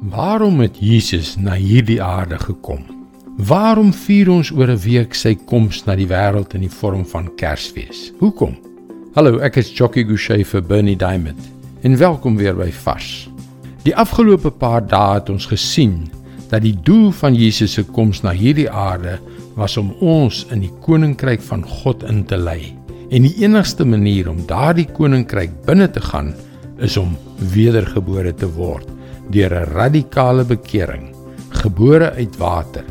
Waarom het Jesus na hierdie aarde gekom? Waarom vier ons oor 'n week sy koms na die wêreld in die vorm van Kersfees? Hoekom? Hallo, ek is Jockey Gouchee vir Bernie Diamond. En welkom weer by Vars. Die afgelope paar dae het ons gesien dat die doel van Jesus se koms na hierdie aarde was om ons in die koninkryk van God in te lei. En die enigste manier om daardie koninkryk binne te gaan is om wedergebore te word deur 'n radikale bekering, gebore uit water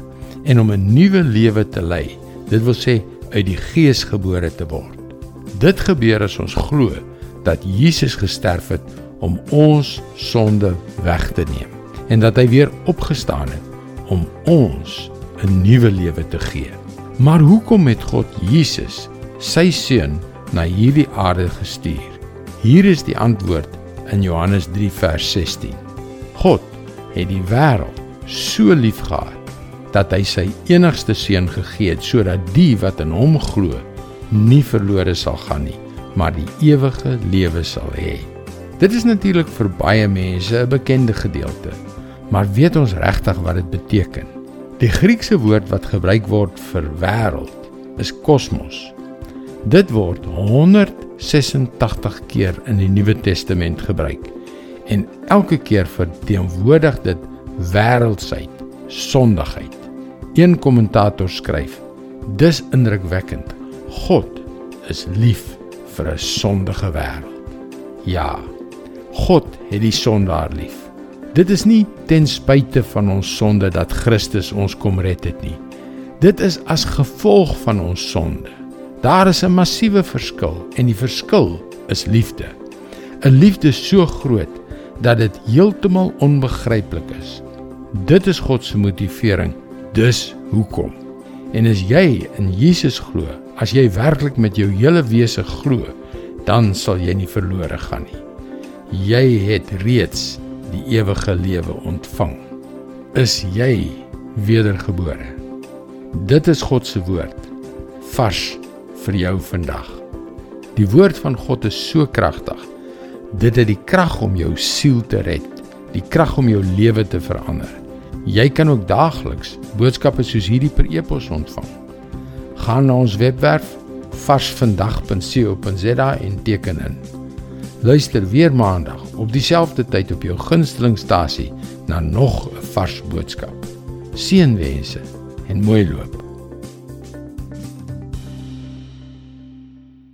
en om 'n nuwe lewe te lei. Dit wil sê uit die Gees gebore te word. Dit gebeur as ons glo dat Jesus gesterf het om ons sonde weg te neem en dat hy weer opgestaan het om ons 'n nuwe lewe te gee. Maar hoekom het God Jesus, sy seun, na hierdie aarde gestuur? Hier is die antwoord in Johannes 3 vers 16. God het die wêreld so liefgehad dat hy sy enigste seun gegee het sodat die wat in hom glo nie verlore sal gaan nie, maar die ewige lewe sal hê. Dit is natuurlik vir baie mense 'n bekende gedeelte, maar weet ons regtig wat dit beteken? Die Griekse woord wat gebruik word vir wêreld is kosmos. Dit word 186 keer in die Nuwe Testament gebruik en elke keer verteenwoordig dit wêreldsheid, sondigheid. Een kommentator skryf: "Dis indrukwekkend. God is lief vir 'n sondige wêreld." Ja, God het die sondaar lief. Dit is nie ten spyte van ons sonde dat Christus ons kom red het nie. Dit is as gevolg van ons sonde. Daar is 'n massiewe verskil en die verskil is liefde. 'n Liefde so groot dat dit heeltemal onbegryplik is. Dit is God se motivering. Dus hoekom? En as jy in Jesus glo, as jy werklik met jou hele wese glo, dan sal jy nie verlore gaan nie. Jy het reeds die ewige lewe ontvang. Is jy wedergebore? Dit is God se woord vars vir jou vandag. Die woord van God is so kragtig Dit het die krag om jou siel te red, die krag om jou lewe te verander. Jy kan ook daagliks boodskappe soos hierdie per e-pos ontvang. Gaan na ons webwerf varsvandag.co.za en teken in. Luister weer maandag op dieselfde tyd op jou gunstelingstasie na nog 'n vars boodskap. Seënwense en mooi loop.